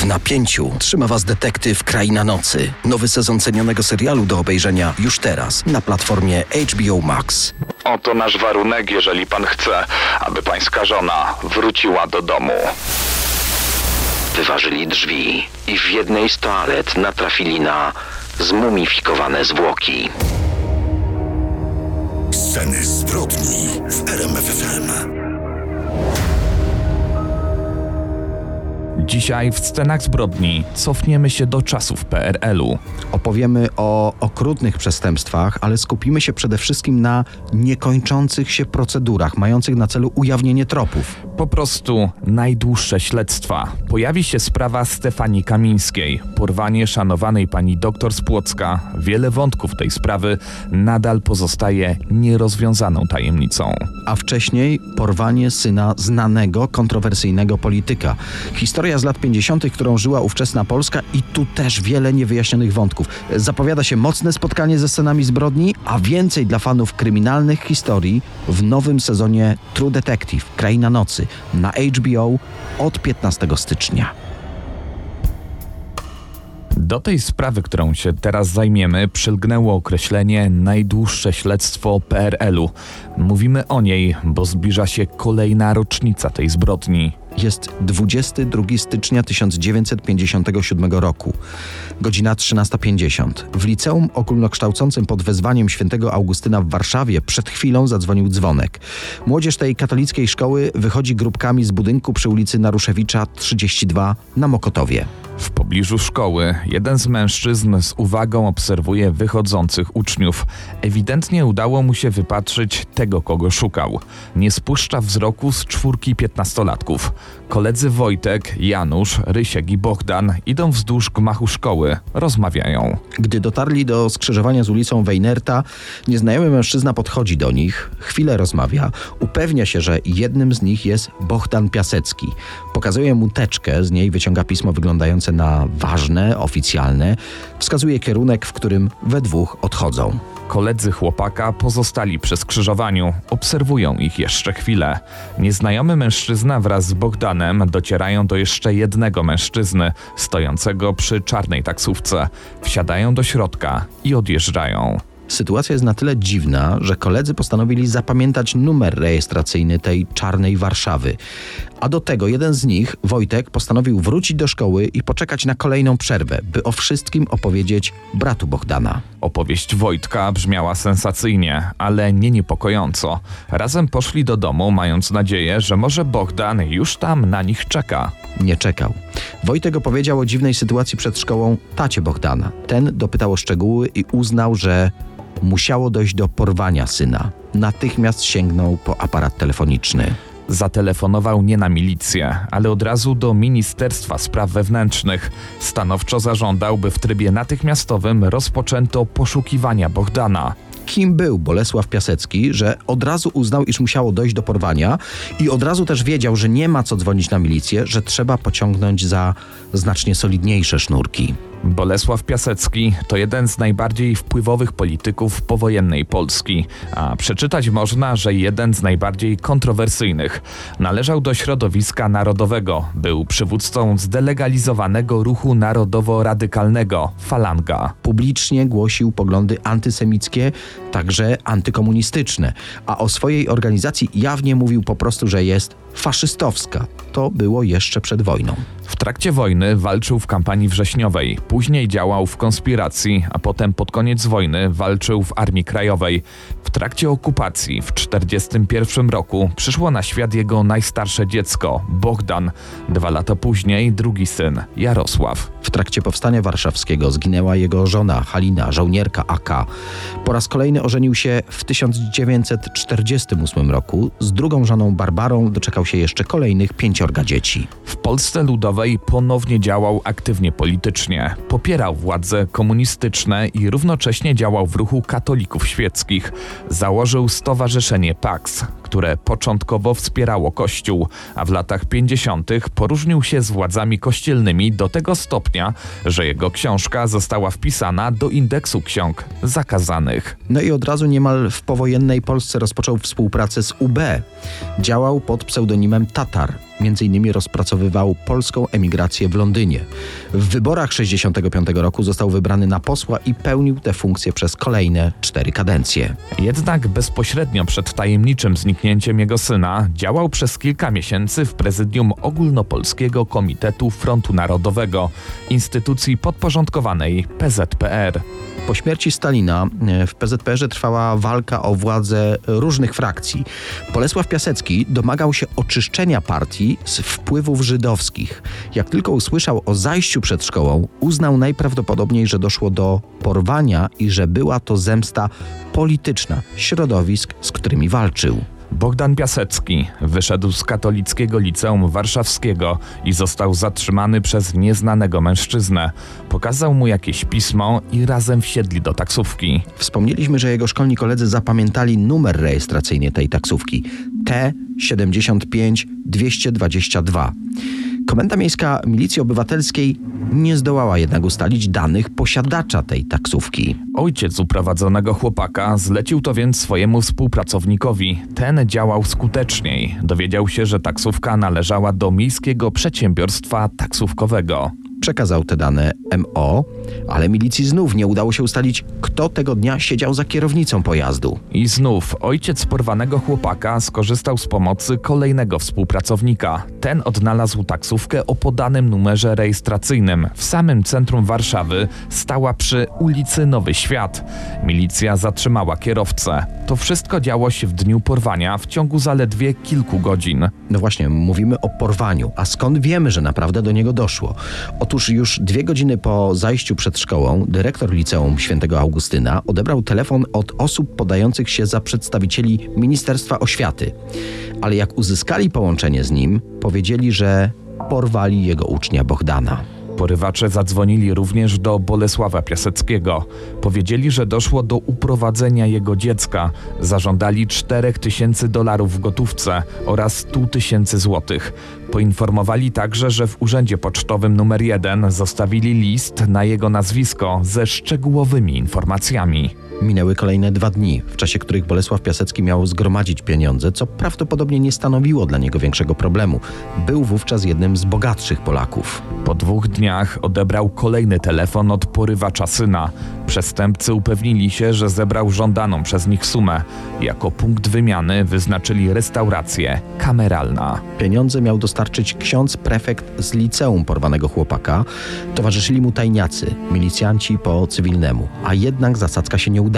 W napięciu trzyma Was detektyw Kraina Nocy. Nowy sezon cenionego serialu do obejrzenia już teraz na platformie HBO Max. Oto nasz warunek, jeżeli pan chce, aby pańska żona wróciła do domu. Wyważyli drzwi i w jednej z toalet natrafili na zmumifikowane zwłoki. Sceny zbrodni w RMFFM. Dzisiaj w scenach zbrodni cofniemy się do czasów PRL-u. Opowiemy o okrutnych przestępstwach, ale skupimy się przede wszystkim na niekończących się procedurach, mających na celu ujawnienie tropów. Po prostu najdłuższe śledztwa. Pojawi się sprawa Stefanii Kamińskiej, porwanie szanowanej pani doktor z Płocka. Wiele wątków tej sprawy nadal pozostaje nierozwiązaną tajemnicą. A wcześniej porwanie syna znanego, kontrowersyjnego polityka. Historia z lat 50., którą żyła ówczesna Polska i tu też wiele niewyjaśnionych wątków. Zapowiada się mocne spotkanie ze scenami zbrodni, a więcej dla fanów kryminalnych historii w nowym sezonie True Detective Kraina Nocy na HBO od 15 stycznia. Do tej sprawy, którą się teraz zajmiemy, przylgnęło określenie najdłuższe śledztwo PRL-u. Mówimy o niej, bo zbliża się kolejna rocznica tej zbrodni. Jest 22 stycznia 1957 roku, godzina 13.50. W liceum ogólnokształcącym pod wezwaniem świętego Augustyna w Warszawie przed chwilą zadzwonił dzwonek. Młodzież tej katolickiej szkoły wychodzi grupkami z budynku przy ulicy Naruszewicza 32 na Mokotowie. Pobliżu szkoły jeden z mężczyzn z uwagą obserwuje wychodzących uczniów. Ewidentnie udało mu się wypatrzyć tego, kogo szukał. Nie spuszcza wzroku z czwórki piętnastolatków. Koledzy Wojtek, Janusz, Rysiek i Bogdan idą wzdłuż gmachu szkoły, rozmawiają. Gdy dotarli do skrzyżowania z ulicą Wejnerta, nieznajomy mężczyzna podchodzi do nich, chwilę rozmawia, upewnia się, że jednym z nich jest Bohdan Piasecki. Pokazuje mu teczkę, z niej wyciąga pismo wyglądające na ważne, oficjalne, wskazuje kierunek, w którym we dwóch odchodzą. Koledzy chłopaka pozostali przy skrzyżowaniu, obserwują ich jeszcze chwilę. Nieznajomy mężczyzna wraz z Bogdanem docierają do jeszcze jednego mężczyzny, stojącego przy czarnej taksówce. Wsiadają do środka i odjeżdżają. Sytuacja jest na tyle dziwna, że koledzy postanowili zapamiętać numer rejestracyjny tej czarnej Warszawy. A do tego jeden z nich, Wojtek, postanowił wrócić do szkoły i poczekać na kolejną przerwę, by o wszystkim opowiedzieć bratu Bohdana. Opowieść Wojtka brzmiała sensacyjnie, ale nie niepokojąco. Razem poszli do domu, mając nadzieję, że może Bogdan już tam na nich czeka. Nie czekał. Wojtek opowiedział o dziwnej sytuacji przed szkołą tacie Bohdana. Ten dopytał o szczegóły i uznał, że musiało dojść do porwania syna. Natychmiast sięgnął po aparat telefoniczny. Zatelefonował nie na milicję, ale od razu do Ministerstwa Spraw Wewnętrznych. Stanowczo zażądał, by w trybie natychmiastowym rozpoczęto poszukiwania Bohdana. Kim był Bolesław Piasecki, że od razu uznał, iż musiało dojść do porwania i od razu też wiedział, że nie ma co dzwonić na milicję, że trzeba pociągnąć za znacznie solidniejsze sznurki. Bolesław Piasecki to jeden z najbardziej wpływowych polityków powojennej Polski, a przeczytać można, że jeden z najbardziej kontrowersyjnych. Należał do środowiska narodowego, był przywódcą zdelegalizowanego ruchu narodowo-radykalnego Falanga. Publicznie głosił poglądy antysemickie, także antykomunistyczne, a o swojej organizacji jawnie mówił po prostu, że jest faszystowska. To było jeszcze przed wojną. W trakcie wojny walczył w kampanii wrześniowej, później działał w konspiracji, a potem pod koniec wojny walczył w Armii Krajowej. W trakcie okupacji w 1941 roku przyszło na świat jego najstarsze dziecko, Bogdan. Dwa lata później drugi syn, Jarosław. W trakcie powstania warszawskiego zginęła jego żona Halina, żołnierka AK. Po raz kolejny ożenił się w 1948 roku. Z drugą żoną Barbarą doczekał się jeszcze kolejnych pięciorga dzieci. W Polsce Ludowej ponownie działał aktywnie politycznie. Popierał władze komunistyczne i równocześnie działał w ruchu katolików świeckich. Założył Stowarzyszenie Pax, które początkowo wspierało Kościół, a w latach 50. poróżnił się z władzami kościelnymi do tego stopnia, że jego książka została wpisana do indeksu ksiąg zakazanych. No i od razu niemal w powojennej Polsce rozpoczął współpracę z UB. Działał pod pseudonimem Tatar. m.in. rozpracowywał polską emigrację w Londynie. W wyborach 65 roku został wybrany na posła i pełnił tę funkcję przez kolejne cztery kadencje. Jednak bezpośrednio przed tajemniczym zniknięciem jego syna działał przez kilka miesięcy w prezydium Ogólnopolskiego Komitetu Frontu Narodowego, instytucji podporządkowanej PZPR. Po śmierci Stalina e, w PZPR trwała walka o władzę różnych frakcji. Bolesław Piasecki domagał się oczyszczenia partii z wpływów żydowskich. Jak tylko usłyszał o zajściu przed szkołą, uznał najprawdopodobniej, że doszło do porwania i że była to zemsta polityczna środowisk, z którymi walczył. Bogdan Piasecki wyszedł z katolickiego liceum warszawskiego i został zatrzymany przez nieznanego mężczyznę. Pokazał mu jakieś pismo i razem wsiedli do taksówki. Wspomnieliśmy, że jego szkolni koledzy zapamiętali numer rejestracyjny tej taksówki T75 222. Komenda Miejska Milicji Obywatelskiej nie zdołała jednak ustalić danych posiadacza tej taksówki. Ojciec uprowadzonego chłopaka zlecił to więc swojemu współpracownikowi. Ten działał skuteczniej. Dowiedział się, że taksówka należała do Miejskiego Przedsiębiorstwa Taksówkowego. Przekazał te dane MO, ale milicji znów nie udało się ustalić, kto tego dnia siedział za kierownicą pojazdu. I znów ojciec porwanego chłopaka skorzystał z pomocy kolejnego współpracownika. Ten odnalazł taksówkę o podanym numerze rejestracyjnym. W samym centrum Warszawy stała przy ulicy Nowy Świat. Milicja zatrzymała kierowcę. To wszystko działo się w dniu porwania w ciągu zaledwie kilku godzin. No właśnie, mówimy o porwaniu. A skąd wiemy, że naprawdę do niego doszło? Otóż już dwie godziny po zajściu przed szkołą dyrektor liceum świętego Augustyna odebrał telefon od osób podających się za przedstawicieli Ministerstwa Oświaty. Ale jak uzyskali połączenie z nim, powiedzieli, że porwali jego ucznia Bohdana. Porywacze zadzwonili również do Bolesława Piaseckiego. Powiedzieli, że doszło do uprowadzenia jego dziecka. Zażądali 4 tysięcy dolarów w gotówce oraz 100 tysięcy złotych. Poinformowali także, że w urzędzie pocztowym numer 1 zostawili list na jego nazwisko ze szczegółowymi informacjami. Minęły kolejne dwa dni, w czasie których Bolesław Piasecki miał zgromadzić pieniądze, co prawdopodobnie nie stanowiło dla niego większego problemu. Był wówczas jednym z bogatszych Polaków. Po dwóch dniach odebrał kolejny telefon od porywacza syna. Przestępcy upewnili się, że zebrał żądaną przez nich sumę. Jako punkt wymiany wyznaczyli restaurację kameralna. Pieniądze miał dostarczyć ksiądz prefekt z liceum porwanego chłopaka. Towarzyszyli mu tajniacy, milicjanci po cywilnemu, a jednak zasadzka się nie udała.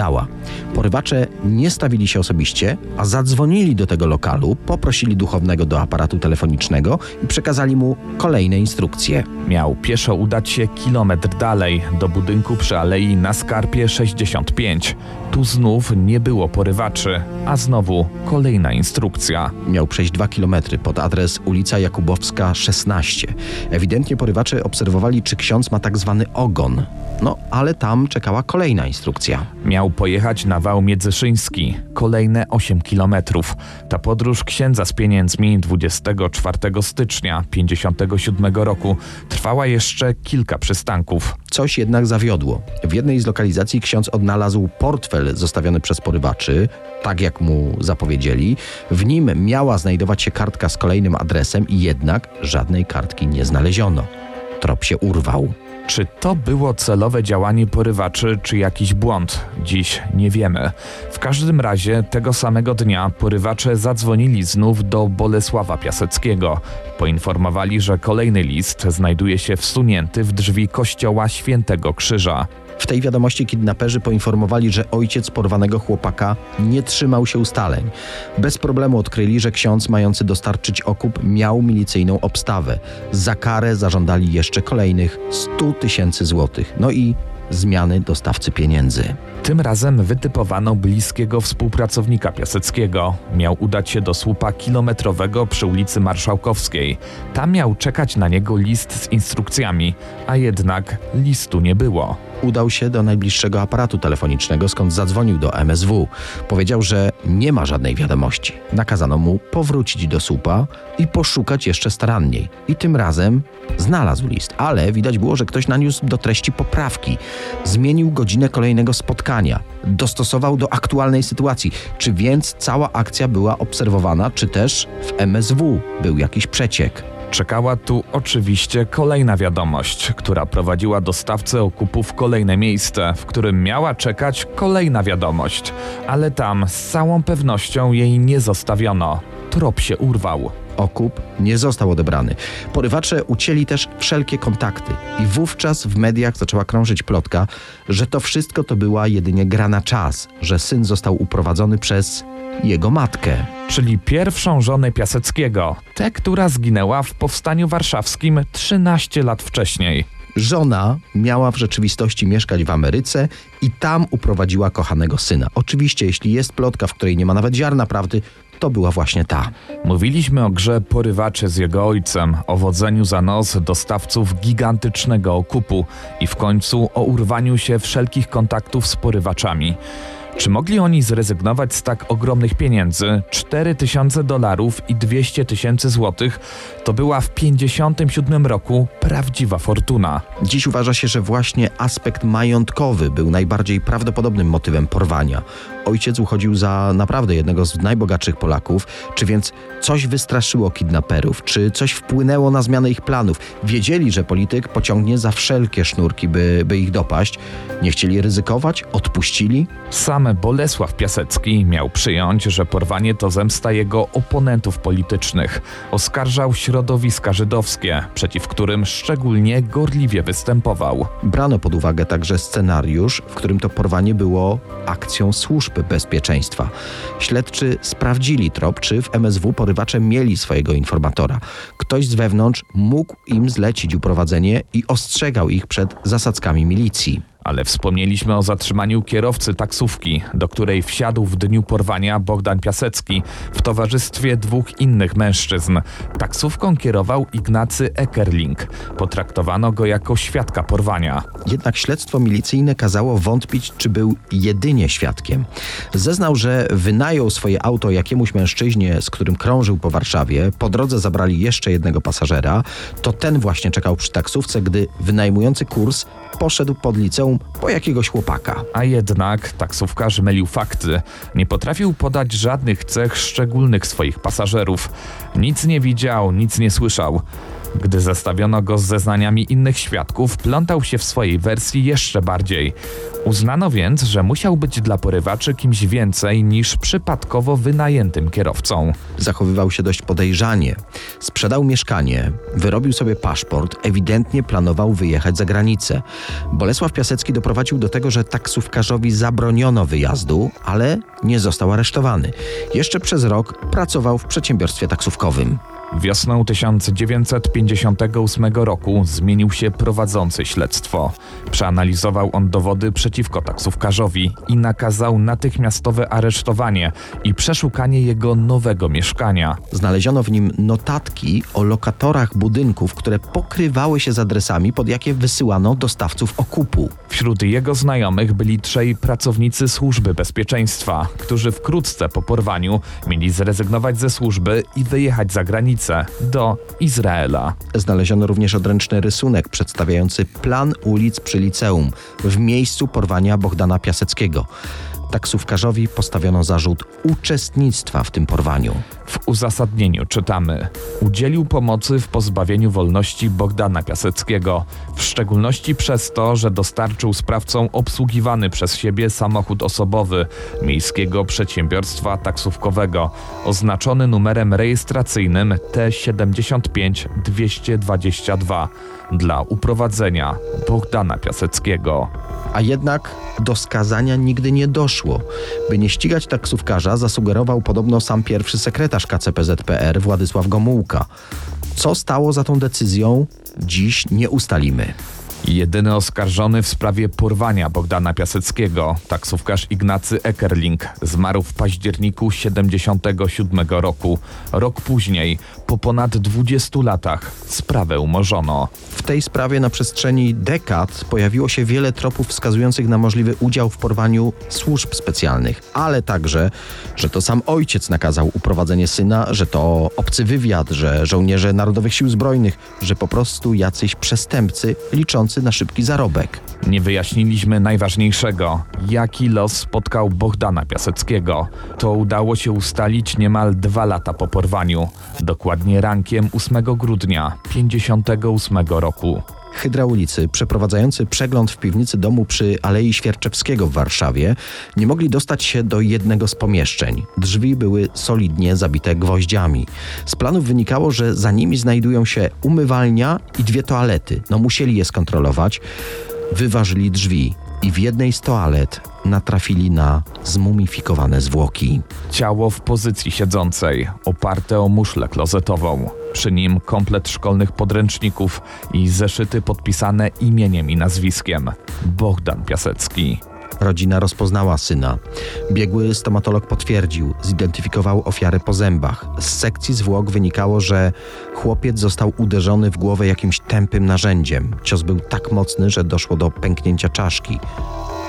Porywacze nie stawili się osobiście, a zadzwonili do tego lokalu, poprosili duchownego do aparatu telefonicznego i przekazali mu kolejne instrukcje. Miał pieszo udać się kilometr dalej, do budynku przy Alei na Skarpie 65. Tu znów nie było porywaczy, a znowu kolejna instrukcja. Miał przejść dwa kilometry pod adres ulica Jakubowska 16. Ewidentnie porywacze obserwowali, czy ksiądz ma tak zwany ogon. No, ale tam czekała kolejna instrukcja. Miał pojechać na wał międzyszyński, kolejne 8 kilometrów. Ta podróż księdza z pieniędzmi 24 stycznia 57 roku trwała jeszcze kilka przystanków. Coś jednak zawiodło. W jednej z lokalizacji ksiądz odnalazł portfel zostawiony przez porywaczy, tak jak mu zapowiedzieli. W nim miała znajdować się kartka z kolejnym adresem i jednak żadnej kartki nie znaleziono. Trop się urwał. Czy to było celowe działanie porywaczy, czy jakiś błąd? Dziś nie wiemy. W każdym razie tego samego dnia porywacze zadzwonili znów do Bolesława Piaseckiego. Poinformowali, że kolejny list znajduje się wsunięty w drzwi kościoła Świętego Krzyża. W tej wiadomości kidnaperzy poinformowali, że ojciec porwanego chłopaka nie trzymał się ustaleń. Bez problemu odkryli, że ksiądz mający dostarczyć okup miał milicyjną obstawę. Za karę zażądali jeszcze kolejnych 100 tysięcy złotych. No i zmiany dostawcy pieniędzy. Tym razem wytypowano bliskiego współpracownika Piaseckiego. Miał udać się do słupa kilometrowego przy ulicy Marszałkowskiej. Tam miał czekać na niego list z instrukcjami, a jednak listu nie było. Udał się do najbliższego aparatu telefonicznego, skąd zadzwonił do MSW. Powiedział, że nie ma żadnej wiadomości. Nakazano mu powrócić do słupa i poszukać jeszcze staranniej. I tym razem znalazł list, ale widać było, że ktoś naniósł do treści poprawki. Zmienił godzinę kolejnego spotkania Dostosował do aktualnej sytuacji. Czy więc cała akcja była obserwowana, czy też w MSW był jakiś przeciek? Czekała tu oczywiście kolejna wiadomość, która prowadziła dostawcę okupu w kolejne miejsce, w którym miała czekać kolejna wiadomość, ale tam z całą pewnością jej nie zostawiono. Trop się urwał. Okup nie został odebrany. Porywacze ucięli też wszelkie kontakty i wówczas w mediach zaczęła krążyć plotka, że to wszystko to była jedynie gra na czas, że syn został uprowadzony przez jego matkę. Czyli pierwszą żonę Piaseckiego, tę, która zginęła w Powstaniu Warszawskim 13 lat wcześniej. Żona miała w rzeczywistości mieszkać w Ameryce i tam uprowadziła kochanego syna. Oczywiście, jeśli jest plotka, w której nie ma nawet ziarna prawdy, to była właśnie ta. Mówiliśmy o grze porywaczy z jego ojcem, o wodzeniu za nos dostawców gigantycznego okupu i w końcu o urwaniu się wszelkich kontaktów z porywaczami. Czy mogli oni zrezygnować z tak ogromnych pieniędzy? 4 tysiące dolarów i 200 tysięcy złotych to była w 57 roku prawdziwa fortuna. Dziś uważa się, że właśnie aspekt majątkowy był najbardziej prawdopodobnym motywem porwania. Ojciec uchodził za naprawdę jednego z najbogatszych Polaków. Czy więc coś wystraszyło kidnaperów? Czy coś wpłynęło na zmianę ich planów? Wiedzieli, że polityk pociągnie za wszelkie sznurki, by, by ich dopaść. Nie chcieli ryzykować? Odpuścili? Sam Bolesław Piasecki miał przyjąć, że porwanie to zemsta jego oponentów politycznych. Oskarżał środowiska żydowskie, przeciw którym szczególnie gorliwie występował. Brano pod uwagę także scenariusz, w którym to porwanie było akcją służb bezpieczeństwa. Śledczy sprawdzili trop, czy w MSW porywacze mieli swojego informatora. Ktoś z wewnątrz mógł im zlecić uprowadzenie i ostrzegał ich przed zasadzkami milicji. Ale wspomnieliśmy o zatrzymaniu kierowcy taksówki, do której wsiadł w dniu porwania Bogdan Piasecki w towarzystwie dwóch innych mężczyzn. Taksówką kierował Ignacy Ekerling. Potraktowano go jako świadka porwania. Jednak śledztwo milicyjne kazało wątpić, czy był jedynie świadkiem. Zeznał, że wynajął swoje auto jakiemuś mężczyźnie, z którym krążył po Warszawie. Po drodze zabrali jeszcze jednego pasażera. To ten właśnie czekał przy taksówce, gdy wynajmujący kurs poszedł pod liceum po jakiegoś chłopaka. A jednak taksówkarz mylił fakty. Nie potrafił podać żadnych cech szczególnych swoich pasażerów. Nic nie widział, nic nie słyszał. Gdy zestawiono go z zeznaniami innych świadków, plątał się w swojej wersji jeszcze bardziej. Uznano więc, że musiał być dla porywaczy kimś więcej niż przypadkowo wynajętym kierowcą. Zachowywał się dość podejrzanie. Sprzedał mieszkanie, wyrobił sobie paszport, ewidentnie planował wyjechać za granicę. Bolesław Piasecki doprowadził do tego, że taksówkarzowi zabroniono wyjazdu, ale nie został aresztowany. Jeszcze przez rok pracował w przedsiębiorstwie taksówkowym. Wiosną 1958 roku zmienił się prowadzący śledztwo. Przeanalizował on dowody przeciwko taksówkarzowi i nakazał natychmiastowe aresztowanie i przeszukanie jego nowego mieszkania. Znaleziono w nim notatki o lokatorach budynków, które pokrywały się z adresami, pod jakie wysyłano dostawców okupu. Wśród jego znajomych byli trzej pracownicy służby bezpieczeństwa, którzy wkrótce po porwaniu mieli zrezygnować ze służby i wyjechać za granicę do Izraela. Znaleziono również odręczny rysunek przedstawiający plan ulic przy liceum w miejscu porwania Bogdana Piaseckiego. Taksówkarzowi postawiono zarzut uczestnictwa w tym porwaniu. W uzasadnieniu czytamy: Udzielił pomocy w pozbawieniu wolności Bogdana Piaseckiego, w szczególności przez to, że dostarczył sprawcom obsługiwany przez siebie samochód osobowy Miejskiego Przedsiębiorstwa Taksówkowego, oznaczony numerem rejestracyjnym T75 222 dla uprowadzenia Bogdana Piaseckiego. A jednak do skazania nigdy nie doszło. By nie ścigać taksówkarza, zasugerował podobno sam pierwszy sekretarz KCPZPR Władysław Gomułka. Co stało za tą decyzją, dziś nie ustalimy. Jedyny oskarżony w sprawie porwania Bogdana Piaseckiego, taksówkarz Ignacy Ekerling, zmarł w październiku 77 roku. Rok później, po ponad 20 latach, sprawę umorzono. W tej sprawie na przestrzeni dekad pojawiło się wiele tropów wskazujących na możliwy udział w porwaniu służb specjalnych, ale także, że to sam ojciec nakazał uprowadzenie syna, że to obcy wywiad, że żołnierze Narodowych Sił Zbrojnych, że po prostu jacyś przestępcy liczący na szybki zarobek. Nie wyjaśniliśmy najważniejszego, jaki los spotkał Bohdana Piaseckiego. To udało się ustalić niemal dwa lata po porwaniu, dokładnie rankiem 8 grudnia 58 roku. Hydraulicy przeprowadzający przegląd w piwnicy domu przy Alei Świerczewskiego w Warszawie nie mogli dostać się do jednego z pomieszczeń. Drzwi były solidnie zabite gwoździami. Z planów wynikało, że za nimi znajdują się umywalnia i dwie toalety. No musieli je skontrolować. Wyważyli drzwi i w jednej z toalet natrafili na zmumifikowane zwłoki. Ciało w pozycji siedzącej, oparte o muszlę klozetową. Przy nim komplet szkolnych podręczników i zeszyty podpisane imieniem i nazwiskiem. Bohdan Piasecki. Rodzina rozpoznała syna. Biegły stomatolog potwierdził, zidentyfikował ofiarę po zębach. Z sekcji zwłok wynikało, że chłopiec został uderzony w głowę jakimś tępym narzędziem. Cios był tak mocny, że doszło do pęknięcia czaszki.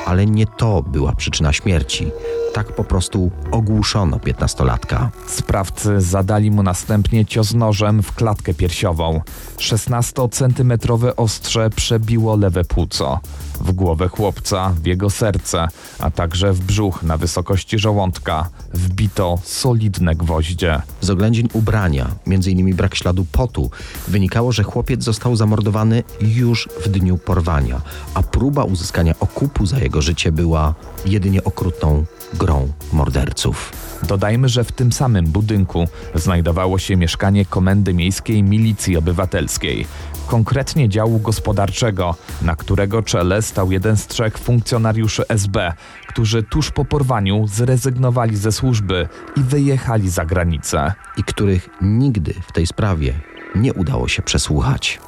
Ale nie to była przyczyna śmierci. Tak po prostu ogłuszono piętnastolatka. Sprawcy zadali mu następnie cios nożem w klatkę piersiową. 16-centymetrowe ostrze przebiło lewe płuco. W głowę chłopca, w jego serce, a także w brzuch na wysokości żołądka wbito solidne gwoździe. Z oględzin ubrania, m.in. brak śladu potu, wynikało, że chłopiec został zamordowany już w dniu porwania, a próba uzyskania okupu za jego życie była jedynie okrutną grą morderców. Dodajmy, że w tym samym budynku znajdowało się mieszkanie Komendy Miejskiej Milicji Obywatelskiej, konkretnie działu gospodarczego, na którego czele stał jeden z trzech funkcjonariuszy SB, którzy tuż po porwaniu zrezygnowali ze służby i wyjechali za granicę. i których nigdy w tej sprawie nie udało się przesłuchać.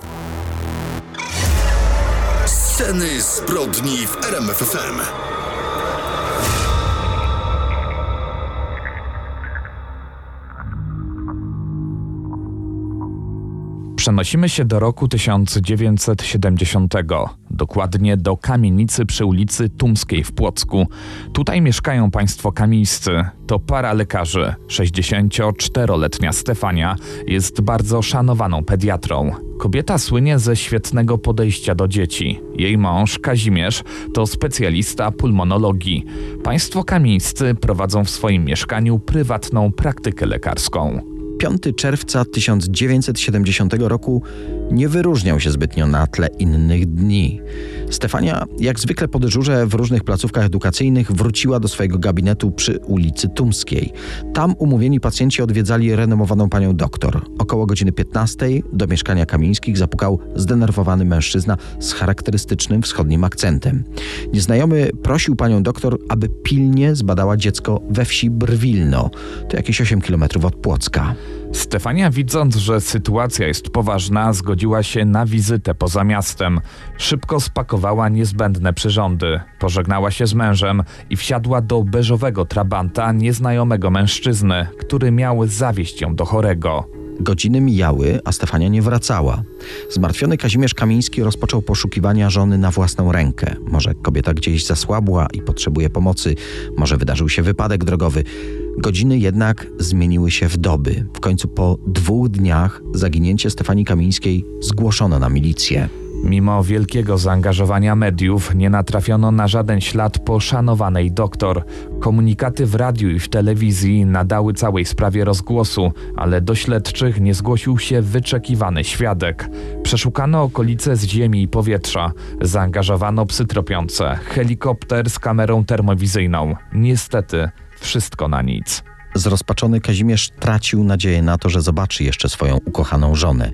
Sceny zbrodni w RMFFM. Przenosimy się do roku 1970, dokładnie do kamienicy przy ulicy Tumskiej w Płocku. Tutaj mieszkają państwo kamińscy. To para lekarzy. 64-letnia Stefania jest bardzo szanowaną pediatrą. Kobieta słynie ze świetnego podejścia do dzieci. Jej mąż, Kazimierz, to specjalista pulmonologii. Państwo kamińscy prowadzą w swoim mieszkaniu prywatną praktykę lekarską. 5 czerwca 1970 roku nie wyróżniał się zbytnio na tle innych dni. Stefania, jak zwykle po dyżurze w różnych placówkach edukacyjnych, wróciła do swojego gabinetu przy ulicy Tumskiej. Tam umówieni pacjenci odwiedzali renomowaną panią doktor. Około godziny 15 do mieszkania Kamińskich zapukał zdenerwowany mężczyzna z charakterystycznym wschodnim akcentem. Nieznajomy prosił panią doktor, aby pilnie zbadała dziecko we wsi Brwilno. To jakieś 8 kilometrów od Płocka. Stefania, widząc, że sytuacja jest poważna, zgodziła się na wizytę poza miastem. Szybko spakowała niezbędne przyrządy, pożegnała się z mężem i wsiadła do beżowego trabanta nieznajomego mężczyzny, który miał zawieźć ją do chorego. Godziny mijały, a Stefania nie wracała. Zmartwiony Kazimierz Kamiński rozpoczął poszukiwania żony na własną rękę. Może kobieta gdzieś zasłabła i potrzebuje pomocy, może wydarzył się wypadek drogowy. Godziny jednak zmieniły się w doby. W końcu po dwóch dniach zaginięcie Stefanii Kamińskiej zgłoszono na milicję. Mimo wielkiego zaangażowania mediów nie natrafiono na żaden ślad poszanowanej doktor. Komunikaty w radiu i w telewizji nadały całej sprawie rozgłosu, ale do śledczych nie zgłosił się wyczekiwany świadek. Przeszukano okolice z ziemi i powietrza. Zaangażowano psy tropiące, helikopter z kamerą termowizyjną. Niestety, wszystko na nic. Zrozpaczony Kazimierz tracił nadzieję na to, że zobaczy jeszcze swoją ukochaną żonę.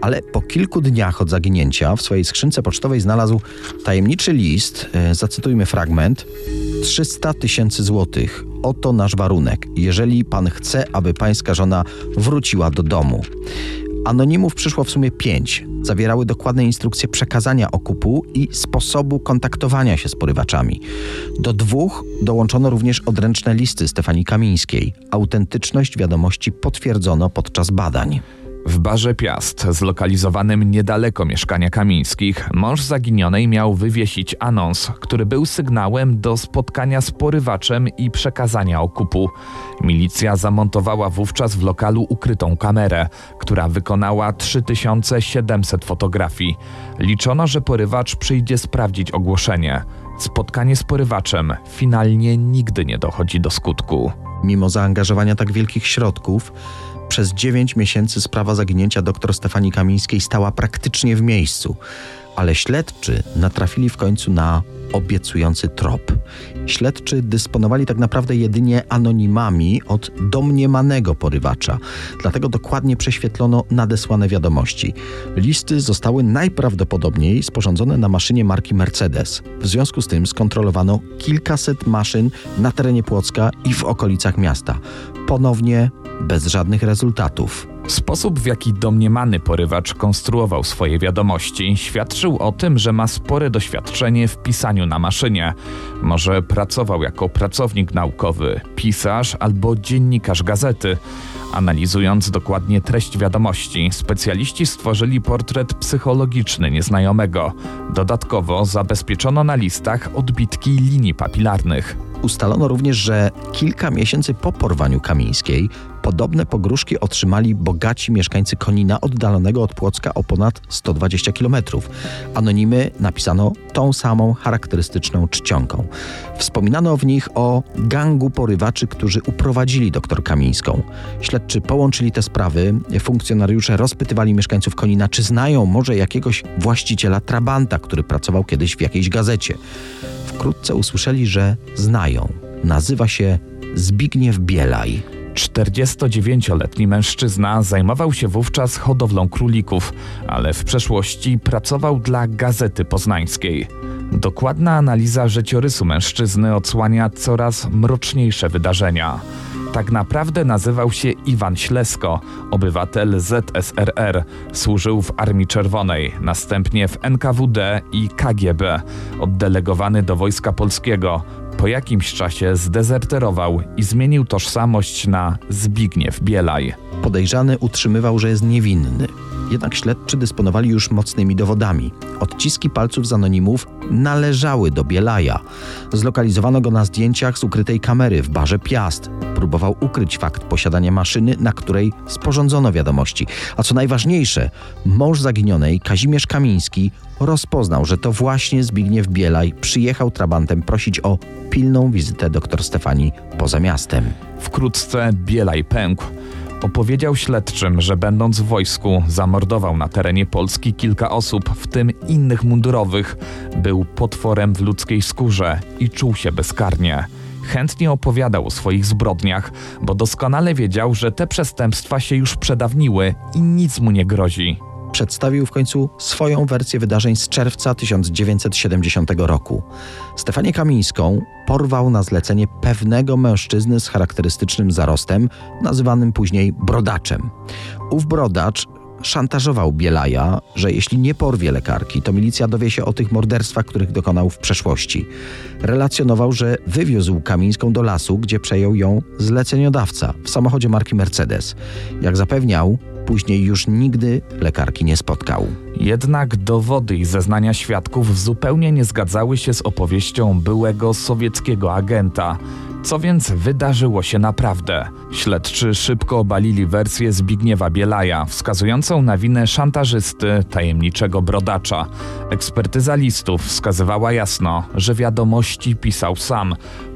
Ale po kilku dniach od zaginięcia w swojej skrzynce pocztowej znalazł tajemniczy list, e, zacytujmy fragment, 300 tysięcy złotych. Oto nasz warunek. Jeżeli pan chce, aby pańska żona wróciła do domu. Anonimów przyszło w sumie pięć. Zawierały dokładne instrukcje przekazania okupu i sposobu kontaktowania się z porywaczami. Do dwóch dołączono również odręczne listy Stefanii Kamińskiej. Autentyczność wiadomości potwierdzono podczas badań. W barze Piast, zlokalizowanym niedaleko mieszkania Kamińskich, mąż zaginionej miał wywiesić anons, który był sygnałem do spotkania z porywaczem i przekazania okupu. Milicja zamontowała wówczas w lokalu ukrytą kamerę, która wykonała 3700 fotografii. Liczono, że porywacz przyjdzie sprawdzić ogłoszenie. Spotkanie z porywaczem finalnie nigdy nie dochodzi do skutku. Mimo zaangażowania tak wielkich środków, przez 9 miesięcy sprawa zaginięcia dr Stefanii Kamińskiej stała praktycznie w miejscu, ale śledczy natrafili w końcu na obiecujący trop. Śledczy dysponowali tak naprawdę jedynie anonimami od domniemanego porywacza, dlatego dokładnie prześwietlono nadesłane wiadomości. Listy zostały najprawdopodobniej sporządzone na maszynie marki Mercedes. W związku z tym skontrolowano kilkaset maszyn na terenie Płocka i w okolicach miasta. Ponownie bez żadnych rezultatów. Sposób, w jaki domniemany porywacz konstruował swoje wiadomości, świadczył o tym, że ma spore doświadczenie w pisaniu na maszynie. Może pracował jako pracownik naukowy, pisarz albo dziennikarz gazety. Analizując dokładnie treść wiadomości, specjaliści stworzyli portret psychologiczny nieznajomego. Dodatkowo zabezpieczono na listach odbitki linii papilarnych. Ustalono również, że kilka miesięcy po porwaniu Kamińskiej podobne pogróżki otrzymali bogaci mieszkańcy Konina oddalonego od Płocka o ponad 120 km. Anonimy napisano tą samą charakterystyczną czcionką. Wspominano w nich o gangu porywaczy, którzy uprowadzili doktor Kamińską. Śledczy połączyli te sprawy, funkcjonariusze rozpytywali mieszkańców Konina, czy znają może jakiegoś właściciela trabanta, który pracował kiedyś w jakiejś gazecie. Wkrótce usłyszeli, że znają. Nazywa się Zbigniew Bielaj. 49-letni mężczyzna zajmował się wówczas hodowlą królików, ale w przeszłości pracował dla Gazety Poznańskiej. Dokładna analiza życiorysu mężczyzny odsłania coraz mroczniejsze wydarzenia. Tak naprawdę nazywał się Iwan Ślesko, obywatel ZSRR. Służył w Armii Czerwonej, następnie w NKWD i KGB, oddelegowany do Wojska Polskiego. Po jakimś czasie zdezerterował i zmienił tożsamość na Zbigniew Bielaj. Podejrzany utrzymywał, że jest niewinny. Jednak śledczy dysponowali już mocnymi dowodami. Odciski palców z anonimów należały do Bielaja. Zlokalizowano go na zdjęciach z ukrytej kamery w barze Piast. Próbował ukryć fakt posiadania maszyny, na której sporządzono wiadomości. A co najważniejsze, mąż zaginionej, Kazimierz Kamiński, rozpoznał, że to właśnie Zbigniew Bielaj przyjechał trabantem prosić o pilną wizytę dr Stefanii poza miastem. Wkrótce Bielaj pękł. Opowiedział śledczym, że będąc w wojsku zamordował na terenie Polski kilka osób, w tym innych mundurowych. Był potworem w ludzkiej skórze i czuł się bezkarnie. Chętnie opowiadał o swoich zbrodniach, bo doskonale wiedział, że te przestępstwa się już przedawniły i nic mu nie grozi przedstawił w końcu swoją wersję wydarzeń z czerwca 1970 roku. Stefanię Kamińską porwał na zlecenie pewnego mężczyzny z charakterystycznym zarostem, nazywanym później brodaczem. Ów brodacz szantażował Bielaja, że jeśli nie porwie lekarki, to milicja dowie się o tych morderstwach, których dokonał w przeszłości. Relacjonował, że wywiózł Kamińską do lasu, gdzie przejął ją zleceniodawca w samochodzie marki Mercedes. Jak zapewniał, Później już nigdy lekarki nie spotkał. Jednak dowody i zeznania świadków zupełnie nie zgadzały się z opowieścią byłego sowieckiego agenta. Co więc wydarzyło się naprawdę? Śledczy szybko obalili wersję Zbigniewa Bielaja, wskazującą na winę szantażysty, tajemniczego brodacza. Ekspertyza listów wskazywała jasno, że wiadomości pisał sam.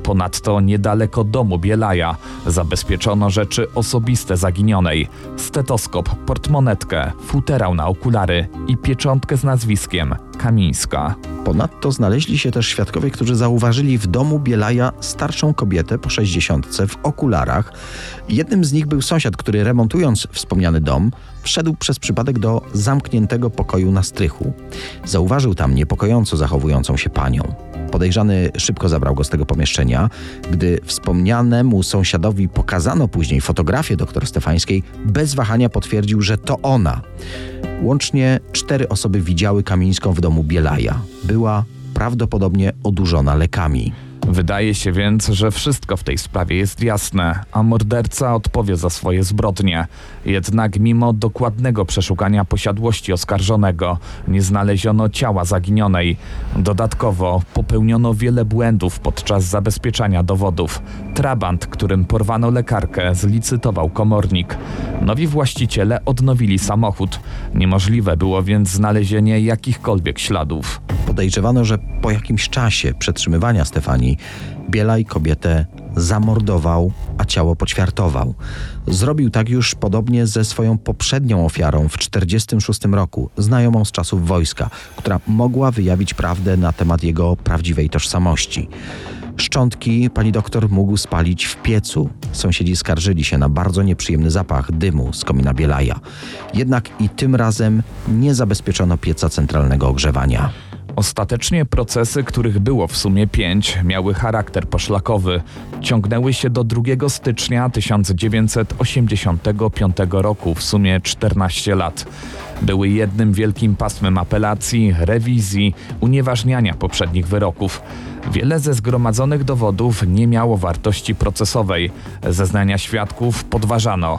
Ponadto niedaleko domu Bielaja zabezpieczono rzeczy osobiste zaginionej: stetoskop, portmonetkę, futerał na okulary i pieczątkę z nazwiskiem Kamińska. Ponadto znaleźli się też świadkowie, którzy zauważyli w domu Bielaja starszą kobietę po sześćdziesiątce w okularach. Jednym z nich był sąsiad, który remontując wspomniany dom, wszedł przez przypadek do zamkniętego pokoju na strychu. Zauważył tam niepokojąco zachowującą się panią. Podejrzany szybko zabrał go z tego pomieszczenia. Gdy wspomnianemu sąsiadowi pokazano później fotografię doktor Stefańskiej, bez wahania potwierdził, że to ona. Łącznie cztery osoby widziały Kamińską w domu Bielaja. Była prawdopodobnie odurzona lekami. Wydaje się więc, że wszystko w tej sprawie jest jasne, a morderca odpowie za swoje zbrodnie. Jednak mimo dokładnego przeszukania posiadłości oskarżonego, nie znaleziono ciała zaginionej. Dodatkowo popełniono wiele błędów podczas zabezpieczania dowodów. Trabant, którym porwano lekarkę, zlicytował komornik. Nowi właściciele odnowili samochód. Niemożliwe było więc znalezienie jakichkolwiek śladów. Podejrzewano, że po jakimś czasie przetrzymywania Stefanii Bielaj kobietę zamordował, a ciało poćwiartował. Zrobił tak już podobnie ze swoją poprzednią ofiarą w 1946 roku, znajomą z czasów wojska, która mogła wyjawić prawdę na temat jego prawdziwej tożsamości. Szczątki pani doktor mógł spalić w piecu. Sąsiedzi skarżyli się na bardzo nieprzyjemny zapach dymu z komina Bielaja. Jednak i tym razem nie zabezpieczono pieca centralnego ogrzewania. Ostatecznie procesy, których było w sumie pięć, miały charakter poszlakowy. Ciągnęły się do 2 stycznia 1985 roku, w sumie 14 lat. Były jednym wielkim pasmem apelacji, rewizji, unieważniania poprzednich wyroków. Wiele ze zgromadzonych dowodów nie miało wartości procesowej. Zeznania świadków podważano.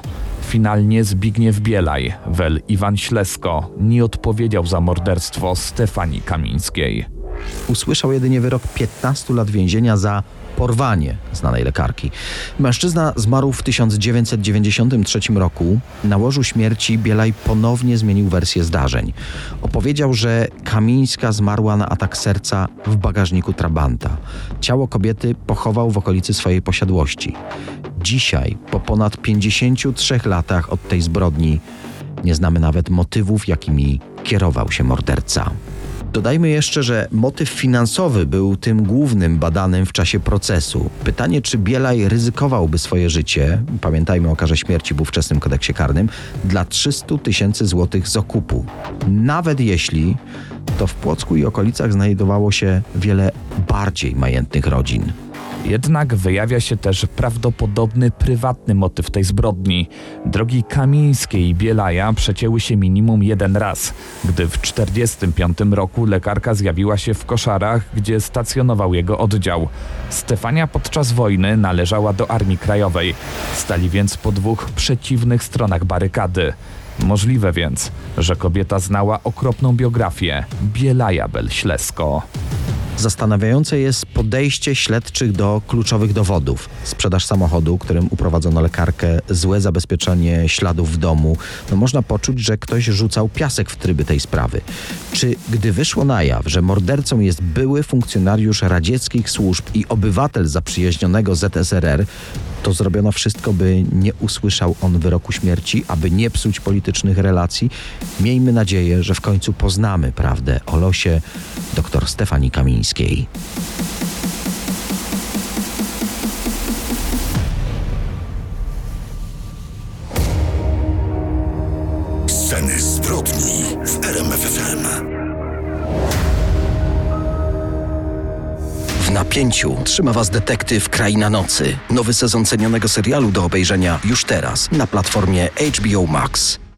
Finalnie Zbigniew Bielaj, wel Iwan Ślesko, nie odpowiedział za morderstwo Stefanii Kamińskiej. Usłyszał jedynie wyrok 15 lat więzienia za porwanie znanej lekarki. Mężczyzna zmarł w 1993 roku. Na łożu śmierci Bielaj ponownie zmienił wersję zdarzeń. Opowiedział, że Kamińska zmarła na atak serca w bagażniku Trabanta. Ciało kobiety pochował w okolicy swojej posiadłości. Dzisiaj, po ponad 53 latach od tej zbrodni, nie znamy nawet motywów, jakimi kierował się morderca. Dodajmy jeszcze, że motyw finansowy był tym głównym badanym w czasie procesu. Pytanie, czy Bielaj ryzykowałby swoje życie, pamiętajmy o karze śmierci w ówczesnym kodeksie karnym, dla 300 tysięcy złotych z okupu. Nawet jeśli to w Płocku i okolicach znajdowało się wiele bardziej majętnych rodzin. Jednak wyjawia się też prawdopodobny prywatny motyw tej zbrodni. Drogi Kamińskiej i Bielaja przecięły się minimum jeden raz, gdy w 1945 roku lekarka zjawiła się w koszarach, gdzie stacjonował jego oddział. Stefania podczas wojny należała do Armii Krajowej. Stali więc po dwóch przeciwnych stronach barykady. Możliwe więc, że kobieta znała okropną biografię Bielaja Bel-Ślesko. Zastanawiające jest podejście śledczych do kluczowych dowodów. Sprzedaż samochodu, którym uprowadzono lekarkę, złe zabezpieczenie śladów w domu. No można poczuć, że ktoś rzucał piasek w tryby tej sprawy. Czy gdy wyszło na jaw, że mordercą jest były funkcjonariusz radzieckich służb i obywatel zaprzyjaźnionego ZSRR, to zrobiono wszystko, by nie usłyszał on wyroku śmierci, aby nie psuć politycznych relacji? Miejmy nadzieję, że w końcu poznamy prawdę o losie dr Stefanii Kamińskiej. Sceny zbrodni w RMFFM. W napięciu trzyma Was detektyw Kraina Nocy. Nowy sezon cenionego serialu do obejrzenia już teraz na platformie HBO Max.